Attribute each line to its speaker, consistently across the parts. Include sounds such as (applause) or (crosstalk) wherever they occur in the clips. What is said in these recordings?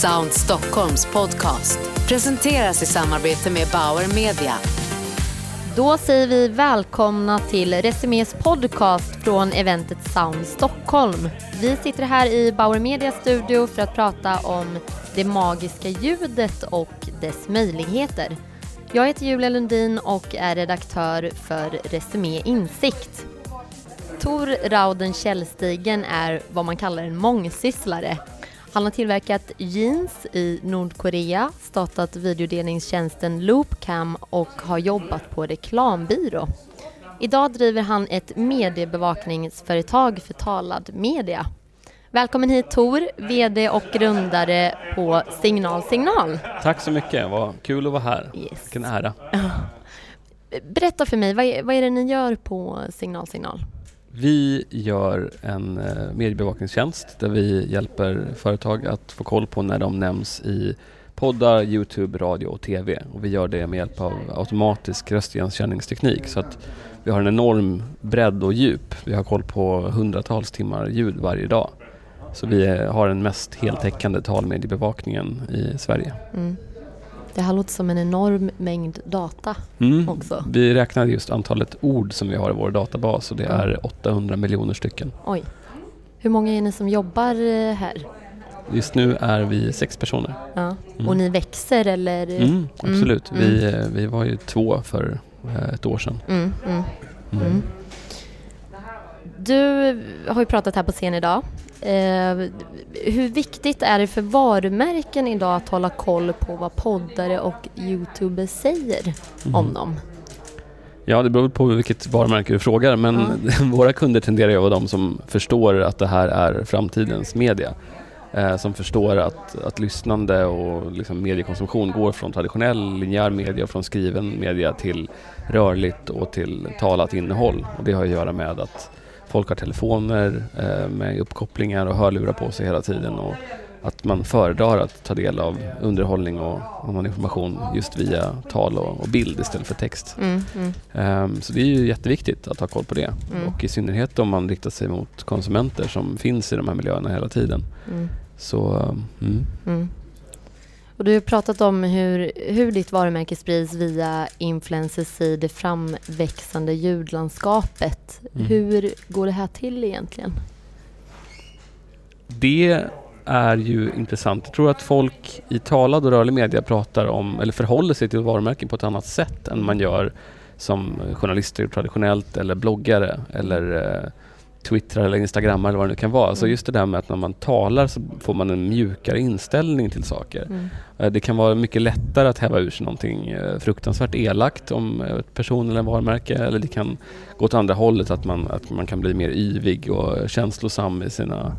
Speaker 1: Sound Stockholms podcast presenteras i samarbete med Bauer Media.
Speaker 2: Då säger vi välkomna till Resumés podcast från eventet Sound Stockholm. Vi sitter här i Bauer Media studio för att prata om det magiska ljudet och dess möjligheter. Jag heter Julia Lundin och är redaktör för Resumé Insikt. Tor Rauden Källstigen är vad man kallar en mångsysslare. Han har tillverkat jeans i Nordkorea, startat videodelningstjänsten Loopcam och har jobbat på reklambyrå. Idag driver han ett mediebevakningsföretag för talad media. Välkommen hit Tor, VD och grundare på Signal Signal.
Speaker 3: Tack så mycket, vad kul att vara här.
Speaker 2: Yes.
Speaker 3: Vilken ära. (laughs)
Speaker 2: Berätta för mig, vad är, vad är det ni gör på Signal Signal?
Speaker 3: Vi gör en eh, mediebevakningstjänst där vi hjälper företag att få koll på när de nämns i poddar, Youtube, radio och TV. Och vi gör det med hjälp av automatisk röstigenkänningsteknik så att vi har en enorm bredd och djup. Vi har koll på hundratals timmar ljud varje dag. Så vi eh, har den mest heltäckande talmediebevakningen i Sverige.
Speaker 2: Mm. Det här låter som en enorm mängd data
Speaker 3: Mm.
Speaker 2: också.
Speaker 3: Vi räknade just antalet ord som vi har i vår databas och det är 800 miljoner stycken.
Speaker 2: Oj. Hur många är ni som jobbar eh, här?
Speaker 3: Just nu är vi sex personer.
Speaker 2: Ja.
Speaker 3: Mm.
Speaker 2: Och ni växer eller?
Speaker 3: Mm, absolut.
Speaker 2: Mm.
Speaker 3: Vi, eh, vi var ju två för eh, ett år sedan.
Speaker 2: Mm, mm,
Speaker 3: Mm.
Speaker 2: mm. Du har ju pratat här på scen idag. Eh, hur viktigt är det för varumärken idag att hålla koll på vad poddare och youtubers säger om
Speaker 3: Mm.
Speaker 2: dem?
Speaker 3: Ja, det beror på vilket varumärke du frågar men (laughs) våra kunder tenderar ju att vara de som förstår att det här är framtidens media. Eh, som förstår att, att lyssnande och liksom mediekonsumtion går från traditionell linjär media, från skriven media till rörligt och till talat innehåll. Och det har att göra med att folk har telefoner eh, med uppkopplingar och hörlurar på sig hela tiden och att man föredrar att ta del av underhållning och annan information just via tal och, bild istället för text.
Speaker 2: Mm, mm,
Speaker 3: Ehm, så det är ju jätteviktigt att ha koll på det.
Speaker 2: Mm.
Speaker 3: Och i synnerhet om man riktar sig mot konsumenter som finns i de här miljöerna hela tiden.
Speaker 2: mm,
Speaker 3: Så mm.
Speaker 2: mm. Och du har pratat om hur, hur ditt varumärke sprids via influencers i det framväxande ljudlandskapet.
Speaker 3: Mm.
Speaker 2: Hur går det här till egentligen?
Speaker 3: det är ju intressant. Jag tror att folk i talad och rörlig media pratar om, eller förhåller sig till varumärken på ett annat sätt än man gör som journalister traditionellt eller bloggare eller eh, Twittrar eller Instagrammar eller vad det nu kan vara. Så
Speaker 2: Mm.
Speaker 3: just det där med att när man talar så får man en mjukare inställning till saker.
Speaker 2: Mm.
Speaker 3: Eh, Det kan vara mycket lättare att häva ur sig någonting eh, fruktansvärt elakt om eh, ett person eller en varumärke eller det kan gå åt andra hållet att man, att man kan bli mer yvig och känslosam i sina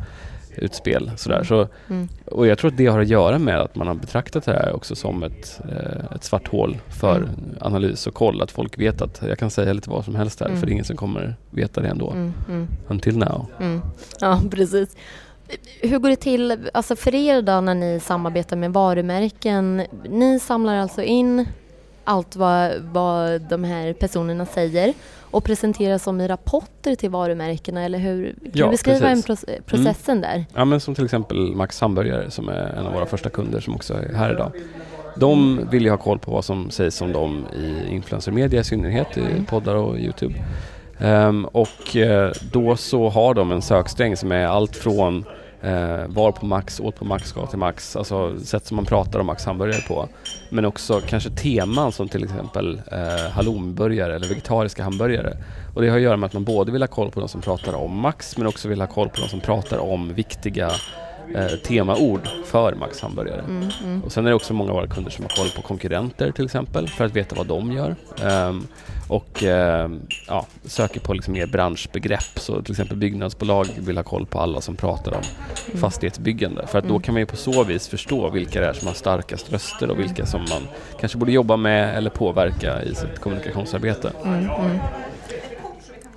Speaker 3: utspel. Sådär. Så,
Speaker 2: Mm.
Speaker 3: och jag tror att det har att göra med att man har betraktat det här också som ett, eh, ett svart hål för
Speaker 2: Mm.
Speaker 3: analys och koll. Att folk vet att jag kan säga lite vad som helst här
Speaker 2: Mm.
Speaker 3: för det är ingen som kommer veta det ändå.
Speaker 2: Mm, mm.
Speaker 3: Until now.
Speaker 2: Mm. Ja, precis. Hur går det till alltså för er då när ni samarbetar med varumärken? Ni samlar alltså in allt vad, vad de här personerna säger och presenterar som i rapporter till varumärkena eller hur? Kan
Speaker 3: Ja,
Speaker 2: du beskriva en
Speaker 3: precis.
Speaker 2: proce- processen där?
Speaker 3: Ja men som till exempel Max Hamburgare som är en av våra första kunder som också är här idag. De vill ju ha koll på vad som sägs om dem i influencermedia i synnerhet, i
Speaker 2: Mm.
Speaker 3: poddar och Youtube. Ehm, och eh, då så har de en söksträng som är allt från eh, var på Max, åt på Max, ska till Max, alltså sätt som man pratar om Max hamburgare på. Men också kanske teman som till exempel eh, halloumburgare eller vegetariska hamburgare. Och det har att göra med att man både vill ha koll på de som pratar om Max men också vill ha koll på de som pratar om viktiga eh, temaord för Max hamburgare.
Speaker 2: Mm, mm,
Speaker 3: Och sen är det också många av våra kunder som har koll på konkurrenter till exempel för att veta vad de gör. Ehm, och ehm, ja, söker på liksom mer branschbegrepp. Så till exempel byggnadsbolag vill ha koll på alla som pratar om
Speaker 2: mm.
Speaker 3: fastighetsbyggande. För att då
Speaker 2: Mm.
Speaker 3: kan man ju på så vis förstå vilka det är som har starkast röster och vilka som man kanske borde jobba med eller påverka i sitt kommunikationsarbete.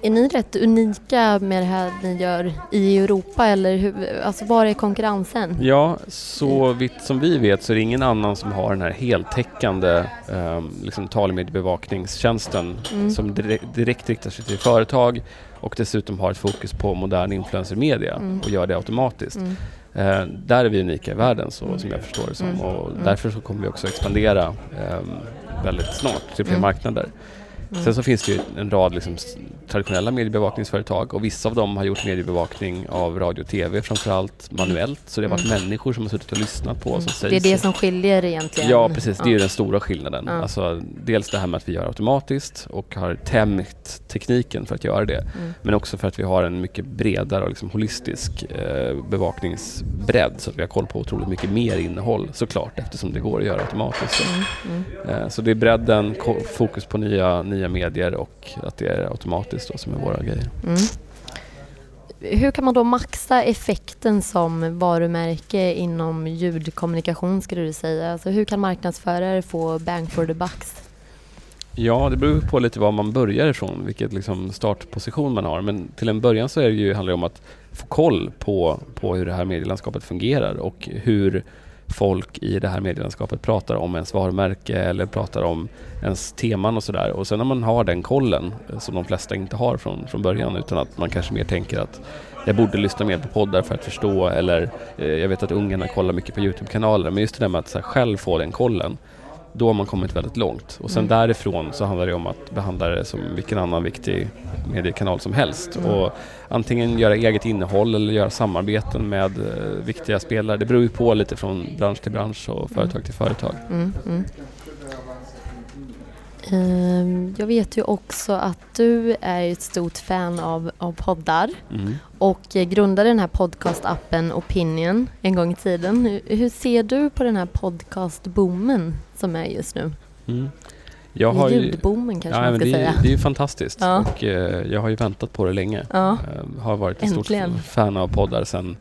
Speaker 2: Är ni rätt unika med det här ni gör i Europa eller hur, alltså var är konkurrensen?
Speaker 3: Ja, så vitt som vi vet så är det ingen annan som har den här heltäckande eh, liksom talmediebevakningstjänsten
Speaker 2: Mm.
Speaker 3: som direkt, direkt riktar sig till företag och dessutom har ett fokus på modern influencermedia
Speaker 2: Mm.
Speaker 3: och gör det automatiskt.
Speaker 2: Mm.
Speaker 3: Eh, där är vi unika i världen så,
Speaker 2: Mm.
Speaker 3: som jag förstår det som
Speaker 2: Mm.
Speaker 3: och
Speaker 2: Mm.
Speaker 3: därför så kommer vi också expandera ehm, väldigt snart till fler marknader.
Speaker 2: Mm.
Speaker 3: Sen så finns det ju en rad liksom traditionella mediebevakningsföretag och vissa av dem har gjort mediebevakning av radio och TV framförallt manuellt. Så det har varit människor som har suttit och lyssnat på vad som
Speaker 2: Mm. Det
Speaker 3: sägs.
Speaker 2: är det som skiljer egentligen?
Speaker 3: Ja precis, det är ju den stora skillnaden. Alltså, dels det här med att vi gör automatiskt och har tämjt tekniken för att göra det.
Speaker 2: Mm.
Speaker 3: Men också för att vi har en mycket bredare och liksom holistisk eh, bevakningsbredd så att vi har koll på otroligt mycket mer innehåll såklart eftersom det går att göra automatiskt.
Speaker 2: Mm. Mm.
Speaker 3: Eh, så det är bredden, fokus på nya, nya medier och att det är automatiskt då, som är våra grejer.
Speaker 2: Mm. Hur kan man då maxa effekten som varumärke inom ljudkommunikation skulle du säga? Alltså hur kan marknadsförare få bang for the bucks?
Speaker 3: Ja, det beror på lite var man börjar ifrån, vilket liksom startposition man har. Men till en början så är det ju, handlar det om att få koll på, på hur det här medielandskapet fungerar och hur folk i det här medielandskapet pratar om ens varumärke eller pratar om ens teman och sådär. Och sen när man har den kollen, eh, som de flesta inte har från, från början, utan att man kanske mer tänker att jag borde lyssna mer på poddar för att förstå eller eh, jag vet att ungarna kollar mycket på Youtube-kanaler, men just det där med att så här, själv få den kollen då har man kommit väldigt långt. Och sen
Speaker 2: Mm.
Speaker 3: därifrån så handlar det om att behandla det som vilken annan viktig mediekanal som helst.
Speaker 2: Mm.
Speaker 3: Och antingen göra eget innehåll eller göra samarbeten med eh, viktiga spelare. Det beror ju på lite från bransch till bransch och företag till företag.
Speaker 2: Ehm, Jag vet ju också att du är ett stort fan av, av poddar
Speaker 3: Mm.
Speaker 2: och eh, grundade den här podcastappen Opinion en gång i tiden. Hur, ser du på den här podcastboomen som är just nu?
Speaker 3: Mm. Jag har ju,
Speaker 2: Ljudboomen kanske
Speaker 3: ja,
Speaker 2: man ska
Speaker 3: det,
Speaker 2: säga.
Speaker 3: det är ju fantastiskt
Speaker 2: Ja.
Speaker 3: och eh, jag har ju väntat på det länge.
Speaker 2: Ja.
Speaker 3: Eh, har varit
Speaker 2: Äntligen.
Speaker 3: stort fan av poddar sen,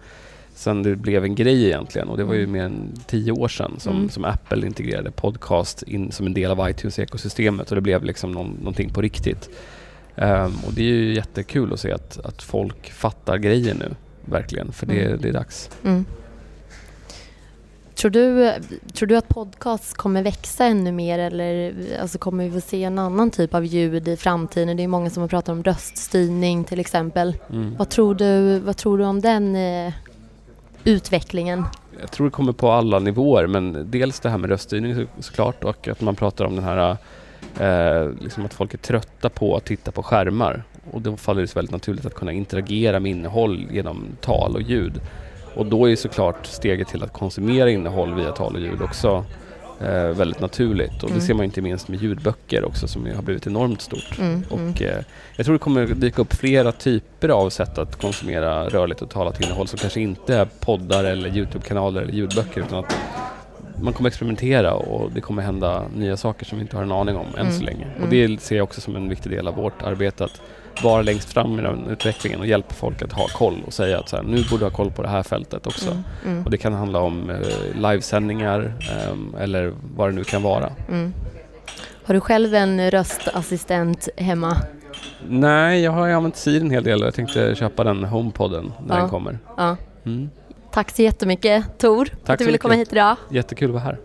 Speaker 3: sen det blev en grej egentligen och det var ju
Speaker 2: Mm.
Speaker 3: mer än tio år sedan som,
Speaker 2: Mm.
Speaker 3: som Apple integrerade podcast in som en del av iTunes-ekosystemet och det blev liksom någon, någonting på riktigt. Ehm, och det är ju jättekul att se att, att folk fattar grejer nu, verkligen, för det,
Speaker 2: Mm.
Speaker 3: det är dags.
Speaker 2: Mm. Tror, du, tror du att podcasts kommer växa ännu mer eller alltså kommer vi få se en annan typ av ljud i framtiden? Det är många som har pratat om röststyrning till exempel.
Speaker 3: Mm.
Speaker 2: Vad tror du, vad tror du om den eh, utvecklingen?
Speaker 3: Jag tror det kommer på alla nivåer men dels det här med röststyrning så, såklart och att man pratar om den här eh, liksom att folk är trötta på att titta på skärmar och då faller det sig väldigt naturligt att kunna interagera med innehåll genom tal och ljud. Och då är ju såklart steget till att konsumera innehåll via tal och ljud också eh, väldigt naturligt och
Speaker 2: Mm.
Speaker 3: det ser man inte minst med ljudböcker också som har blivit enormt stort.
Speaker 2: Mm, mm,
Speaker 3: Och eh, jag tror det kommer dyka upp flera typer av sätt att konsumera rörligt och talat innehåll som kanske inte är poddar eller Youtube-kanaler eller ljudböcker utan att man kommer experimentera och det kommer hända nya saker som vi inte har en aning om än
Speaker 2: Mm,
Speaker 3: så länge.
Speaker 2: mm.
Speaker 3: Och det ser jag också som en viktig del av vårt arbete att vara längst fram i den utvecklingen och hjälpa folk att ha koll och säga att så här, nu borde du ha koll på det här fältet också.
Speaker 2: mm, mm,
Speaker 3: Och det kan handla om eh, livesändningar ehm, eller vad det nu kan vara.
Speaker 2: mm. Har du själv en röstassistent hemma?
Speaker 3: Nej, jag har använt Siri en hel del och jag tänkte köpa den HomePodden när
Speaker 2: Ja.
Speaker 3: den kommer.
Speaker 2: Ja.
Speaker 3: Mm.
Speaker 2: Tack så jättemycket Tor, att du ville komma hit idag.
Speaker 3: Jättekul att vara här.